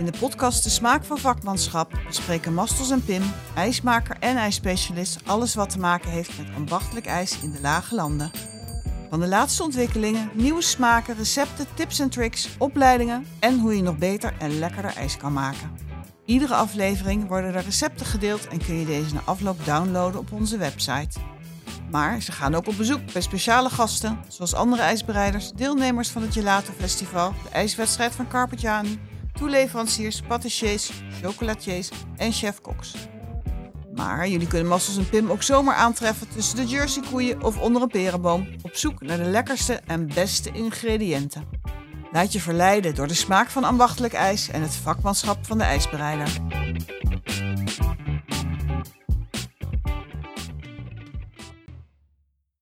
In de podcast De Smaak van Vakmanschap bespreken Mastels en Pim, ijsmaker en ijsspecialist, alles wat te maken heeft met ambachtelijk ijs in de lage landen. Van de laatste ontwikkelingen, nieuwe smaken, recepten, tips en tricks, opleidingen en hoe je nog beter en lekkerder ijs kan maken. Iedere aflevering worden er recepten gedeeld en kun je deze na afloop downloaden op onze website. Maar ze gaan ook op bezoek bij speciale gasten, zoals andere ijsbereiders, deelnemers van het Gelato Festival, de ijswedstrijd van Carpegiani, toeleveranciers, patissiers, chocolatiers en chef-koks. Maar jullie kunnen Massels en Pim ook zomaar aantreffen tussen de Jersey-koeien of onder een perenboom, op zoek naar de lekkerste en beste ingrediënten. Laat je verleiden door de smaak van ambachtelijk ijs en het vakmanschap van de ijsbereider.